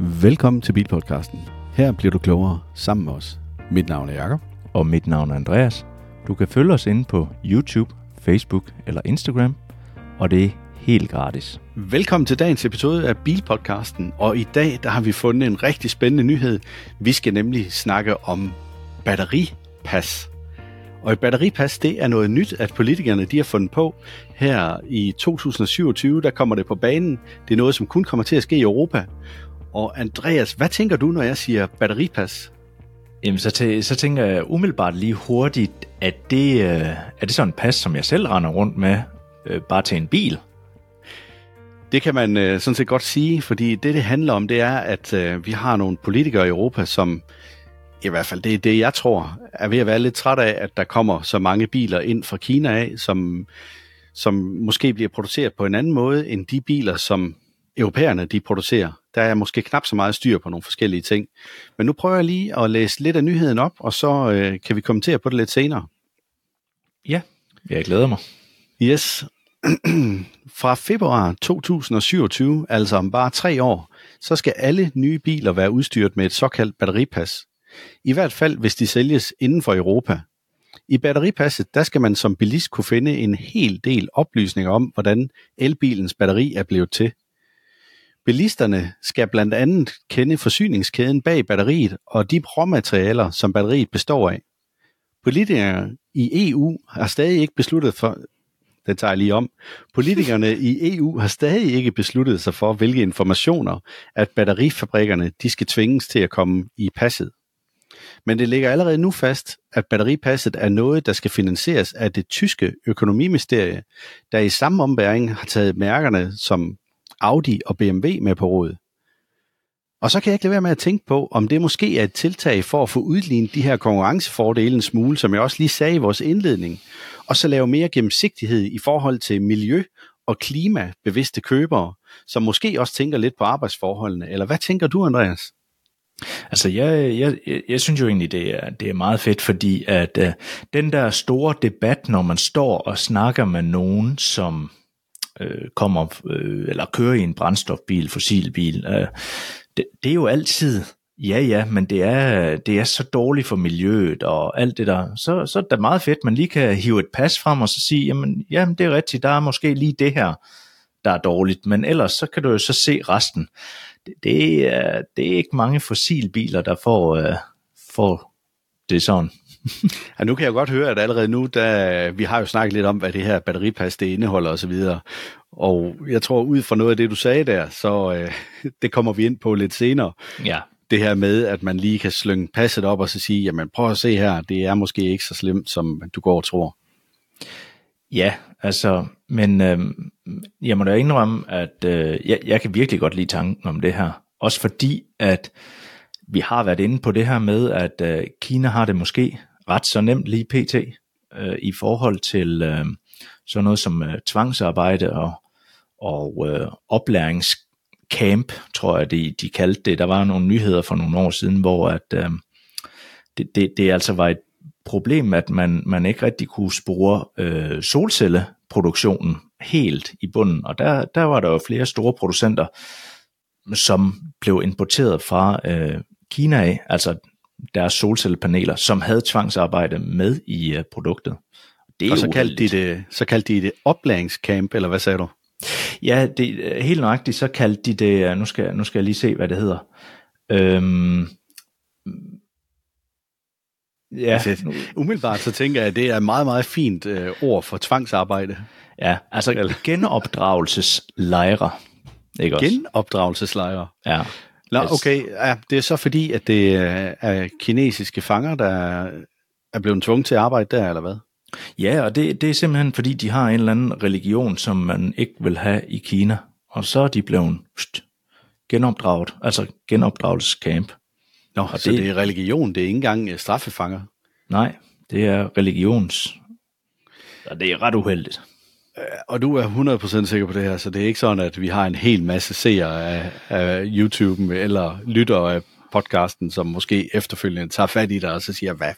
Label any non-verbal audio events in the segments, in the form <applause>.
Velkommen til Bilpodcasten. Her bliver du klogere sammen med os. Mit navn er Jakob. Og mit navn er Andreas. Du kan følge os inde på YouTube, Facebook eller Instagram, og det er helt gratis. Velkommen til dagens episode af Bilpodcasten, og i dag der har vi fundet en rigtig spændende nyhed. Vi skal nemlig snakke om batteripas. Og et batteripas, det er noget nyt, at politikerne de har fundet på. Her i 2027, der kommer det på banen. Det er noget, som kun kommer til at ske i Europa. Og Andreas, hvad tænker du, når jeg siger batteripas? Jamen, så, tæ- så tænker jeg umiddelbart lige hurtigt, at det, øh, er det sådan en pas, som jeg selv render rundt med, øh, bare til en bil? Det kan man øh, sådan set godt sige, fordi det, det handler om, det er, at øh, vi har nogle politikere i Europa, som i hvert fald det er det, jeg tror, er ved at være lidt træt af, at der kommer så mange biler ind fra Kina af, som, som måske bliver produceret på en anden måde end de biler, som europæerne de producerer. Der er måske knap så meget styr på nogle forskellige ting. Men nu prøver jeg lige at læse lidt af nyheden op, og så øh, kan vi kommentere på det lidt senere. Ja, jeg glæder mig. Yes. <clears throat> Fra februar 2027, altså om bare tre år, så skal alle nye biler være udstyret med et såkaldt batteripas. I hvert fald, hvis de sælges inden for Europa. I batteripasset, der skal man som bilist kunne finde en hel del oplysninger om, hvordan elbilens batteri er blevet til. Bilisterne skal blandt andet kende forsyningskæden bag batteriet og de råmaterialer, som batteriet består af. Politikere i EU har stadig ikke besluttet for, det tager jeg lige om. Politikerne i EU har stadig ikke besluttet sig for, hvilke informationer, at batterifabrikkerne de skal tvinges til at komme i passet. Men det ligger allerede nu fast, at batteripasset er noget, der skal finansieres af det tyske økonomiministerie, der i samme ombæring har taget mærkerne som Audi og BMW med på råd. Og så kan jeg ikke lade være med at tænke på, om det måske er et tiltag for at få udlignet de her konkurrencefordele en smule, som jeg også lige sagde i vores indledning, og så lave mere gennemsigtighed i forhold til miljø- og klimabevidste købere, som måske også tænker lidt på arbejdsforholdene. Eller hvad tænker du, Andreas? Altså, jeg, jeg, jeg synes jo egentlig, det er, det er meget fedt, fordi at øh, den der store debat, når man står og snakker med nogen, som øh, kommer øh, eller kører i en brændstofbil, fossilbil, øh, det, det er jo altid, ja ja, men det er, det er så dårligt for miljøet og alt det der, så, så er det meget fedt, man lige kan hive et pas frem og så sige, jamen, jamen det er rigtigt, der er måske lige det her, der er dårligt, men ellers så kan du jo så se resten. Det, det, er, det er ikke mange fossilbiler, der får, øh, får det sådan. <laughs> ja, nu kan jeg godt høre, at allerede nu, der, vi har jo snakket lidt om, hvad det her batteripas det indeholder osv., og jeg tror, ud fra noget af det, du sagde der, så øh, <laughs> det kommer vi ind på lidt senere. Ja. Det her med, at man lige kan slynge passet op og så sige, jamen prøv at se her, det er måske ikke så slemt, som du går og tror. Ja, altså, men øh, jeg må da indrømme, at øh, jeg, jeg kan virkelig godt lide tanken om det her. Også fordi, at vi har været inde på det her med, at øh, Kina har det måske ret så nemt lige pt. Øh, i forhold til øh, sådan noget som øh, tvangsarbejde og, og øh, oplæringscamp, tror jeg de, de kaldte det. Der var nogle nyheder for nogle år siden, hvor at, øh, det, det, det altså var et problem, at man, man ikke rigtig kunne spore øh, solcelleproduktionen helt i bunden. Og der, der var der jo flere store producenter, som blev importeret fra øh, Kina af, altså deres solcellepaneler, som havde tvangsarbejde med i uh, produktet. Det er og så kaldte, de det, så kaldte de det oplæringscamp, eller hvad sagde du? Ja, det, helt nøjagtigt, så kaldte de det, nu skal, nu skal jeg lige se, hvad det hedder. Øhm, ja. Altså, umiddelbart så tænker jeg, at det er et meget, meget fint øh, ord for tvangsarbejde. Ja, altså genopdragelseslejre. Ikke også? Genopdragelseslejre? Ja. Nå, okay. Ja, det er så fordi, at det er kinesiske fanger, der er blevet tvunget til at arbejde der, eller hvad? Ja, og det, det er simpelthen fordi, de har en eller anden religion, som man ikke vil have i Kina. Og så er de blevet pst, genopdraget, altså genopdragelsescamp. Nå, og så det, det er religion, det er ikke engang straffefanger? Nej, det er religions... Og det er ret uheldigt. Og du er 100% sikker på det her, så det er ikke sådan, at vi har en hel masse seere af, af YouTube eller lytter af podcasten, som måske efterfølgende tager fat i dig og så siger, hvad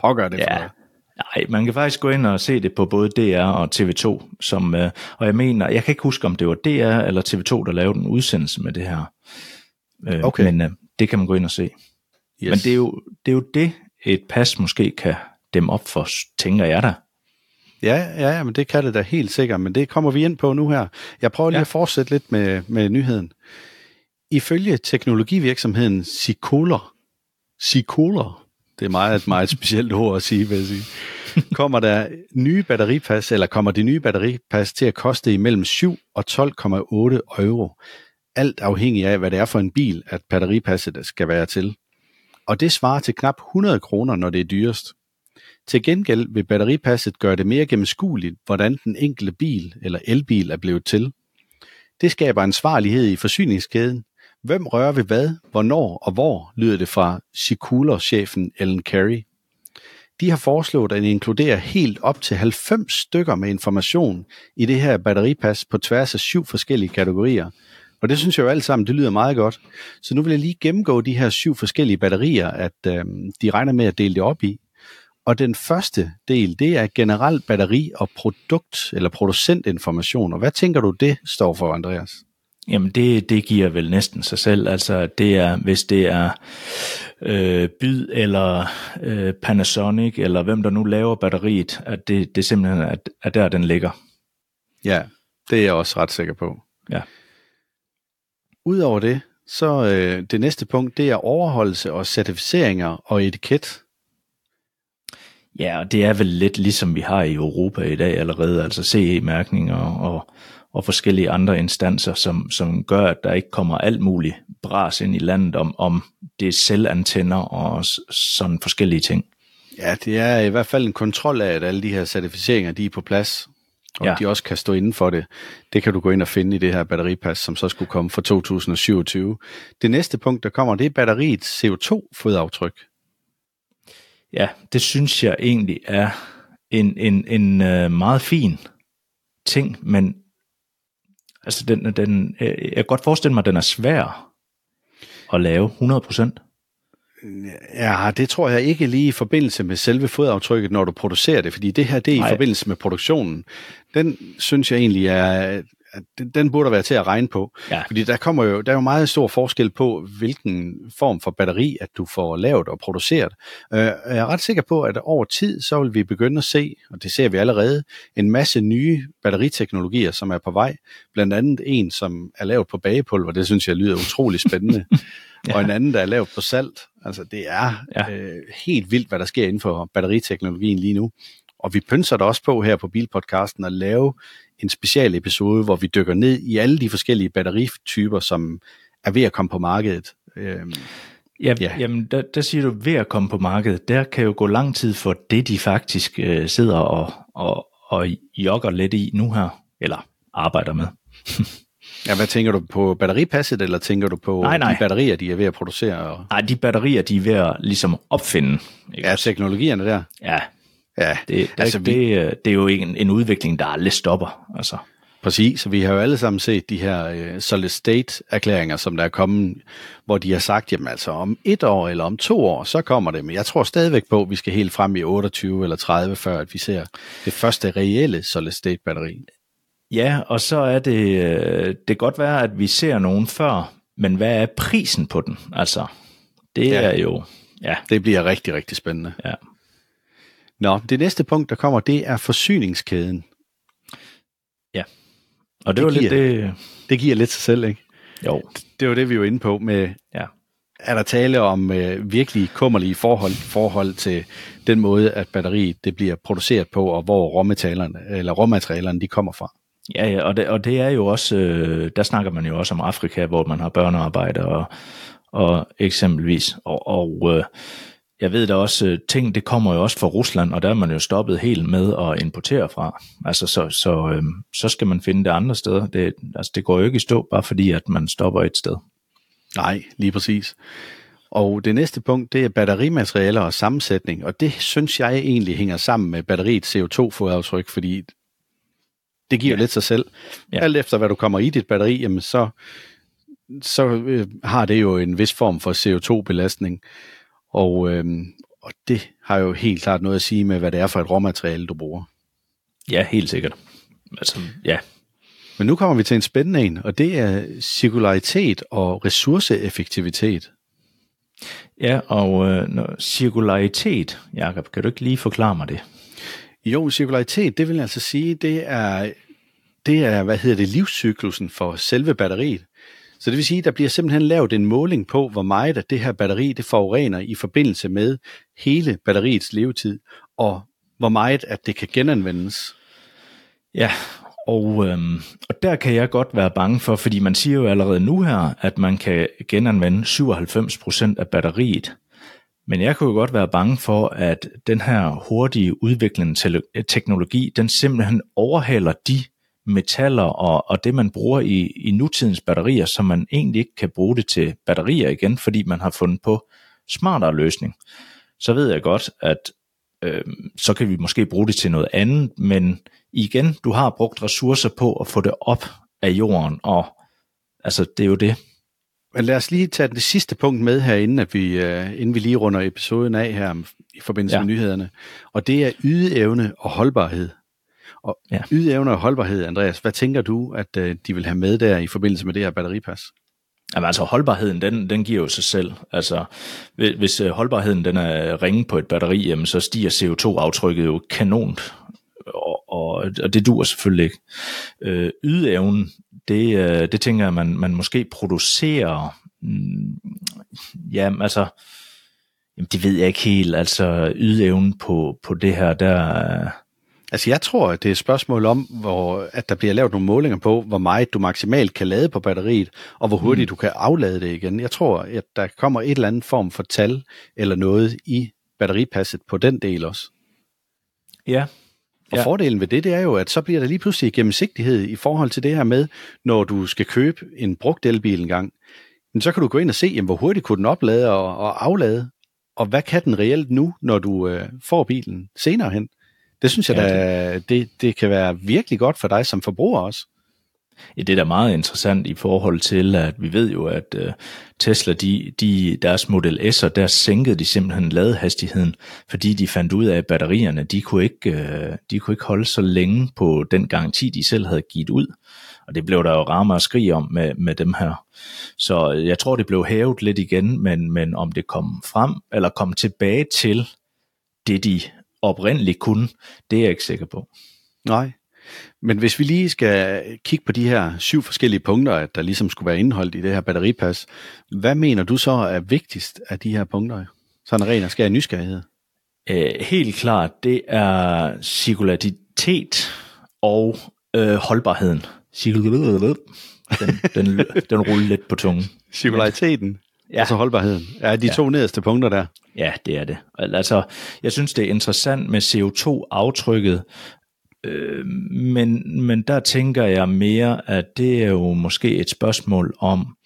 pågør det ja. for Nej, man kan faktisk gå ind og se det på både DR og TV2, som, øh, og jeg mener, jeg kan ikke huske, om det var DR eller TV2, der lavede en udsendelse med det her. Øh, Okay. Men øh, det kan man gå ind og se. Yes. Men det er, jo, det er jo det, et pas måske kan dem op for, tænker jeg da. Ja, ja, men det kan det da helt sikkert, men det kommer vi ind på nu her. Jeg prøver lige. Ja. at fortsætte lidt med, med nyheden. Ifølge teknologivirksomheden Sicoler, Sicoler, det er meget et meget specielt ord at sige, vil jeg sige, <laughs> kommer der nye batteripas, eller kommer de nye batteripas til at koste imellem 7 og 12,8 euro. Alt afhængig af, hvad det er for en bil, at batteripasset skal være til. Og det svarer til knap 100 kroner, når det er dyrest. Til gengæld vil batteripasset gøre det mere gennemskueligt, hvordan den enkelte bil eller elbil er blevet til. Det skaber ansvarlighed i forsyningskæden. Hvem rører ved hvad, hvornår og hvor, lyder det fra Sikuler-chefen Ellen Carey. De har foreslået at inkludere helt op til 90 stykker med information i det her batteripas på tværs af syv forskellige kategorier. Og det synes jeg jo alt sammen, det lyder meget godt. Så nu vil jeg lige gennemgå de her syv forskellige batterier, at øh, de regner med at dele det op i. Og den første del, det er generel batteri- og produkt- eller producentinformation. Og hvad tænker du, det står for, Andreas? Jamen det, det giver vel næsten sig selv. Altså det er, hvis det er øh, Byd eller øh, Panasonic, eller hvem der nu laver batteriet, at det, det simpelthen er, er der, den ligger. Ja, det er jeg også ret sikker på. Ja. Udover det, så øh, det næste punkt, det er overholdelse og certificeringer og etiket. Ja, og det er vel lidt ligesom vi har i Europa i dag allerede, altså CE-mærkninger og, og forskellige andre instanser, som, som gør, at der ikke kommer alt muligt bras ind i landet om, om det er selvantenner og sådan forskellige ting. Ja, det er i hvert fald en kontrol af, at alle de her certificeringer, de er på plads, og. Ja. de også kan stå inden for det. Det kan du gå ind og finde i det her batteripas, som så skulle komme fra 2027. Det næste punkt, der kommer, det er batteriets CO2-fodaftryk. Ja, det synes jeg egentlig er en, en, en øh, meget fin ting, men altså den, den, øh, jeg kan godt forestille mig, at den er svær at lave 100%. Ja, det tror jeg ikke lige i forbindelse med selve fodaftrykket, når du producerer det, fordi det her, det er i Nej. forbindelse med produktionen. Den synes jeg egentlig er, at den, den burde være til at regne på. Ja. Fordi der kommer jo, der er jo meget stor forskel på, hvilken form for batteri, at du får lavet og produceret. Øh, jeg er ret sikker på, at over tid, så vil vi begynde at se, og det ser vi allerede, en masse nye batteriteknologier, som er på vej. Blandt andet en, som er lavet på bagepulver, det synes jeg lyder utrolig spændende. <laughs> ja. Og en anden, der er lavet på salt. Altså det er ja. Øh, helt vildt, hvad der sker inden for batteriteknologien lige nu. Og vi pynser der også på her på Bilpodcasten at lave en special episode, hvor vi dykker ned i alle de forskellige batterityper, som er ved at komme på markedet. Øhm, Ja, Ja. ja. Jamen, der, der siger du, ved at komme på markedet, der kan jo gå lang tid for det, de faktisk øh, sidder og, og, og jogger lidt i nu her, eller arbejder med. <laughs> ja, hvad tænker du på batteripasset, eller tænker du på Nej, nej. de batterier, de er ved at producere? Og, Nej, de batterier, de er ved at ligesom opfinde. Ikke? ja, teknologierne der. ja Ja, det, det, altså, altså, vi, det, øh, det er jo ikke en, en udvikling, der aldrig stopper. Altså. Præcis, så vi har jo alle sammen set de her øh, solid state erklæringer, som der er kommet, hvor de har sagt, jamen altså om et år eller om to år, så kommer det. Men jeg tror stadigvæk på, at vi skal helt frem i 28 eller 30, før at vi ser det første reelle solid state batteri. Ja, og så er det, øh, det kan godt være, at vi ser nogen før, men hvad er prisen på den? Altså, det ja. er jo, ja, Det bliver rigtig, rigtig spændende. ja. Nå, det næste punkt, der kommer, det er forsyningskæden. Og det, Det var lidt giver- det, Det giver lidt sig selv, ikke? jo, Det var det, vi var inde på med, ja. er der tale om øh, virkelig kummerlige forhold, forhold til den måde, at batteriet det bliver produceret på, og hvor råmaterialerne, eller råmaterialerne de kommer fra. Ja, ja og, det, og det er jo også, øh, der snakker man jo også om Afrika, hvor man har børnearbejde og, og eksempelvis, og, og øh, jeg ved da også, øh, ting det kommer jo også fra Rusland, og der er man jo stoppet helt med at importere fra. Altså, så, så, øh, så skal man finde det andre steder. Det, altså, det går jo ikke i stå, bare fordi at man stopper et sted. Nej, lige præcis. Og det næste punkt, det er batterimaterialer og sammensætning, og det synes jeg egentlig hænger sammen med batteriets CO2-fodaftryk, fordi det giver ja. Lidt sig selv. Ja. Ja. Alt efter hvad du kommer i dit batteri, jamen så, så øh, har det jo en vis form for CO2-belastning, og, øh, og det har jo helt klart noget at sige med, hvad det er for et råmateriale, du bruger. Ja, helt sikkert. Altså, ja. Men nu kommer vi til en spændende en, og det er cirkularitet og ressourceeffektivitet. Ja, og øh, cirkularitet, Jakob, kan du ikke lige forklare mig det? Jo, cirkularitet, det vil altså sige, det er, det er, hvad hedder det, livscyklusen for selve batteriet. Så det vil sige, at der bliver simpelthen lavet en måling på, hvor meget af det her batteri, det forurener i forbindelse med hele batteriets levetid, og hvor meget at det kan genanvendes. Ja, og, øhm, og der kan jeg godt være bange for, fordi man siger jo allerede nu her, at man kan genanvende 97% af batteriet. Men jeg kunne jo godt være bange for, at den her hurtige udviklende teknologi, den simpelthen overhaler de metaller og, og det, man bruger i, i nutidens batterier, som man egentlig ikke kan bruge det til batterier igen, fordi man har fundet på smartere løsning. Så ved jeg godt, at øh, så kan vi måske bruge det til noget andet, men igen, du har brugt ressourcer på at få det op af jorden, og altså, det er jo det. Men lad os lige tage det sidste punkt med her, inden, at vi, uh, inden vi lige runder episoden af her i forbindelse ja. med nyhederne. Og det er ydeevne og holdbarhed. Og ja. ydeevne og holdbarhed, Andreas, hvad tænker du, at uh, de vil have med der i forbindelse med det her batteripas? Jamen altså holdbarheden, den, den giver jo sig selv. Altså hvis øh, holdbarheden den er ringe på et batteri, jamen, så stiger CO2-aftrykket jo kanont og, og, og det dur selvfølgelig ikke. Øh, ydeevnen, det, øh, det tænker jeg, man, man måske producerer, mm, ja, altså, jamen, det ved jeg ikke helt, altså ydeevnen på, på det her, der... Altså jeg tror, at det er et spørgsmål om, hvor, at der bliver lavet nogle målinger på, hvor meget du maksimalt kan lade på batteriet, og hvor hurtigt mm. du kan aflade det igen. Jeg tror, at der kommer et eller andet form for tal eller noget i batteripasset på den del også. Ja, og ja. fordelen ved det, det er jo, at så bliver der lige pludselig gennemsigtighed i forhold til det her med, når du skal købe en brugt elbil en gang, men så kan du gå ind og se, jamen, hvor hurtigt kunne den oplade og, og aflade, og hvad kan den reelt nu, når du øh, får bilen senere hen. Det synes jeg, ja, da, det, det kan være virkelig godt for dig som forbruger også. Ja, det er da meget interessant i forhold til, at vi ved jo, at uh, Tesla, de, de, deres Model S'er, der sænkede de simpelthen ladehastigheden, fordi de fandt ud af, at batterierne, de kunne ikke, uh, de kunne ikke holde så længe på den garanti, de selv havde givet ud. Og det blev der jo rammer og skrig om med, med dem her. Så jeg tror, det blev hævet lidt igen, men, men om det kom frem, eller kom tilbage til det, de oprindeligt kunne, det er jeg ikke sikker på. Nej, men hvis vi lige skal kigge på de her syv forskellige punkter, der ligesom skulle være indeholdt i det her batteripas, hvad mener du så er vigtigst af de her punkter? Sådan ren og skær nysgerrighed. Øh, helt klart, det er cirkularitet og øh, holdbarheden. Den, den, den ruller lidt på tungen. Cirkulariteten ja. og så holdbarheden. Er de ja. to nederste punkter der? Ja, det er det. Altså, jeg synes, det er interessant med CO2-aftrykket, Øh, men, men der tænker jeg mere, at det er jo måske et spørgsmål om,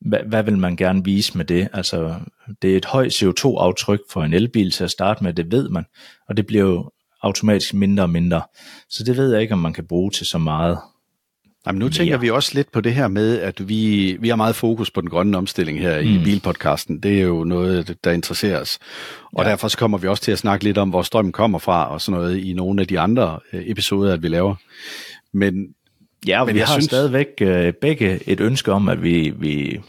hvad, hvad vil man gerne vise med det? Altså, det er et højt CO2-aftryk for en elbil til at starte med, det ved man, og det bliver jo automatisk mindre og mindre. Så det ved jeg ikke, om man kan bruge til så meget. Jamen, nu tænker vi også lidt på det her med, at vi, vi har meget fokus på den grønne omstilling her mm. i Bilpodcasten. Det er jo noget, der interesserer os. Og ja. derfor så kommer vi også til at snakke lidt om, hvor strømmen kommer fra og sådan noget i nogle af de andre øh, episoder, at vi laver. Men, ja, men vi har synes... stadigvæk øh, begge et ønske om, at vi, vi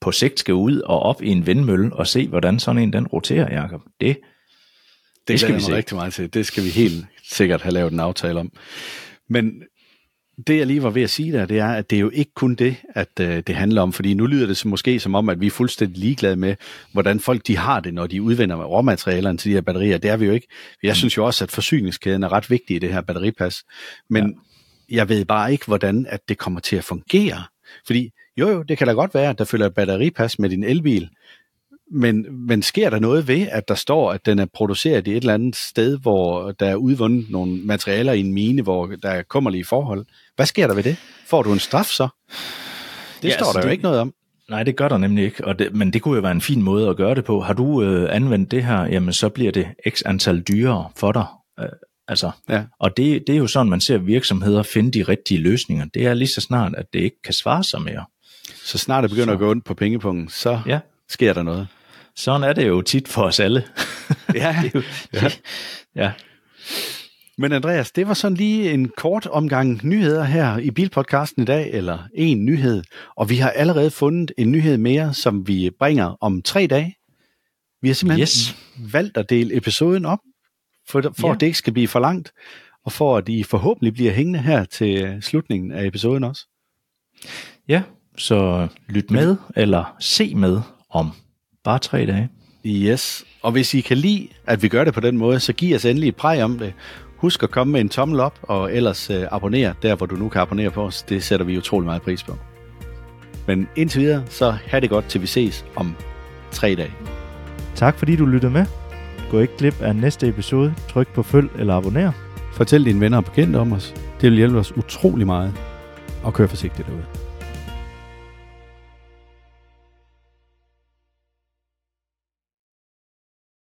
på sigt skal ud og op i en vindmølle og se, hvordan sådan en den roterer, Jacob. Det, det, det skal vi se. rigtig meget til. Det skal vi helt sikkert have lavet en aftale om. Men det jeg lige var ved at sige der, det er, at det er jo ikke kun det, at øh, det handler om, fordi nu lyder det så måske som om, at vi er fuldstændig ligeglade med, hvordan folk de har det, når de udvinder råmaterialerne til de her batterier. Det er vi jo ikke. Jeg synes jo også, at forsyningskæden er ret vigtig i det her batteripas. Men ja. jeg ved bare ikke, hvordan at det kommer til at fungere. Fordi jo jo, det kan da godt være, at der følger et batteripas med din elbil, men, men sker der noget ved, at der står, at den er produceret i et eller andet sted, hvor der er udvundet nogle materialer i en mine, hvor der er kummerlige forhold? Hvad sker der ved det? Får du en straf så? Det ja, står altså der det, jo ikke noget om. Nej, det gør der nemlig ikke, og det, men det kunne jo være en fin måde at gøre det på. Har du øh, anvendt det her, jamen så bliver det x antal dyrere for dig. Øh, altså, ja. Og det, det er jo sådan, man ser virksomheder finde de rigtige løsninger. Det er lige så snart, at det ikke kan svare sig mere. Så snart det begynder så. at gå ondt på pengepunkten, så ja. sker der noget. Sådan er det jo tit for os alle. <laughs> ja. det jo, ja. ja. Men Andreas, det var sådan lige en kort omgang nyheder her i Bilpodcasten i dag, eller en nyhed. Og vi har allerede fundet en nyhed mere, som vi bringer om tre dage. Vi har simpelthen yes. valgt at dele episoden op, for, for ja. at det ikke skal blive for langt, og for at I forhåbentlig bliver hængende her til slutningen af episoden også. Ja, så lyt med, eller se med om bare tre dage. Yes, og hvis I kan lide, at vi gør det på den måde, så giv os endelig et præg om det. Husk at komme med en tommel op, og ellers uh, abonner der, hvor du nu kan abonnere på os. Det sætter vi utrolig meget pris på. Men indtil videre, så have det godt, til vi ses om tre dage. Tak fordi du lyttede med. Gå ikke glip af næste episode. Tryk på følg eller abonner. Fortæl dine venner og bekendte om os. Det vil hjælpe os utrolig meget. Og kør forsigtigt derude.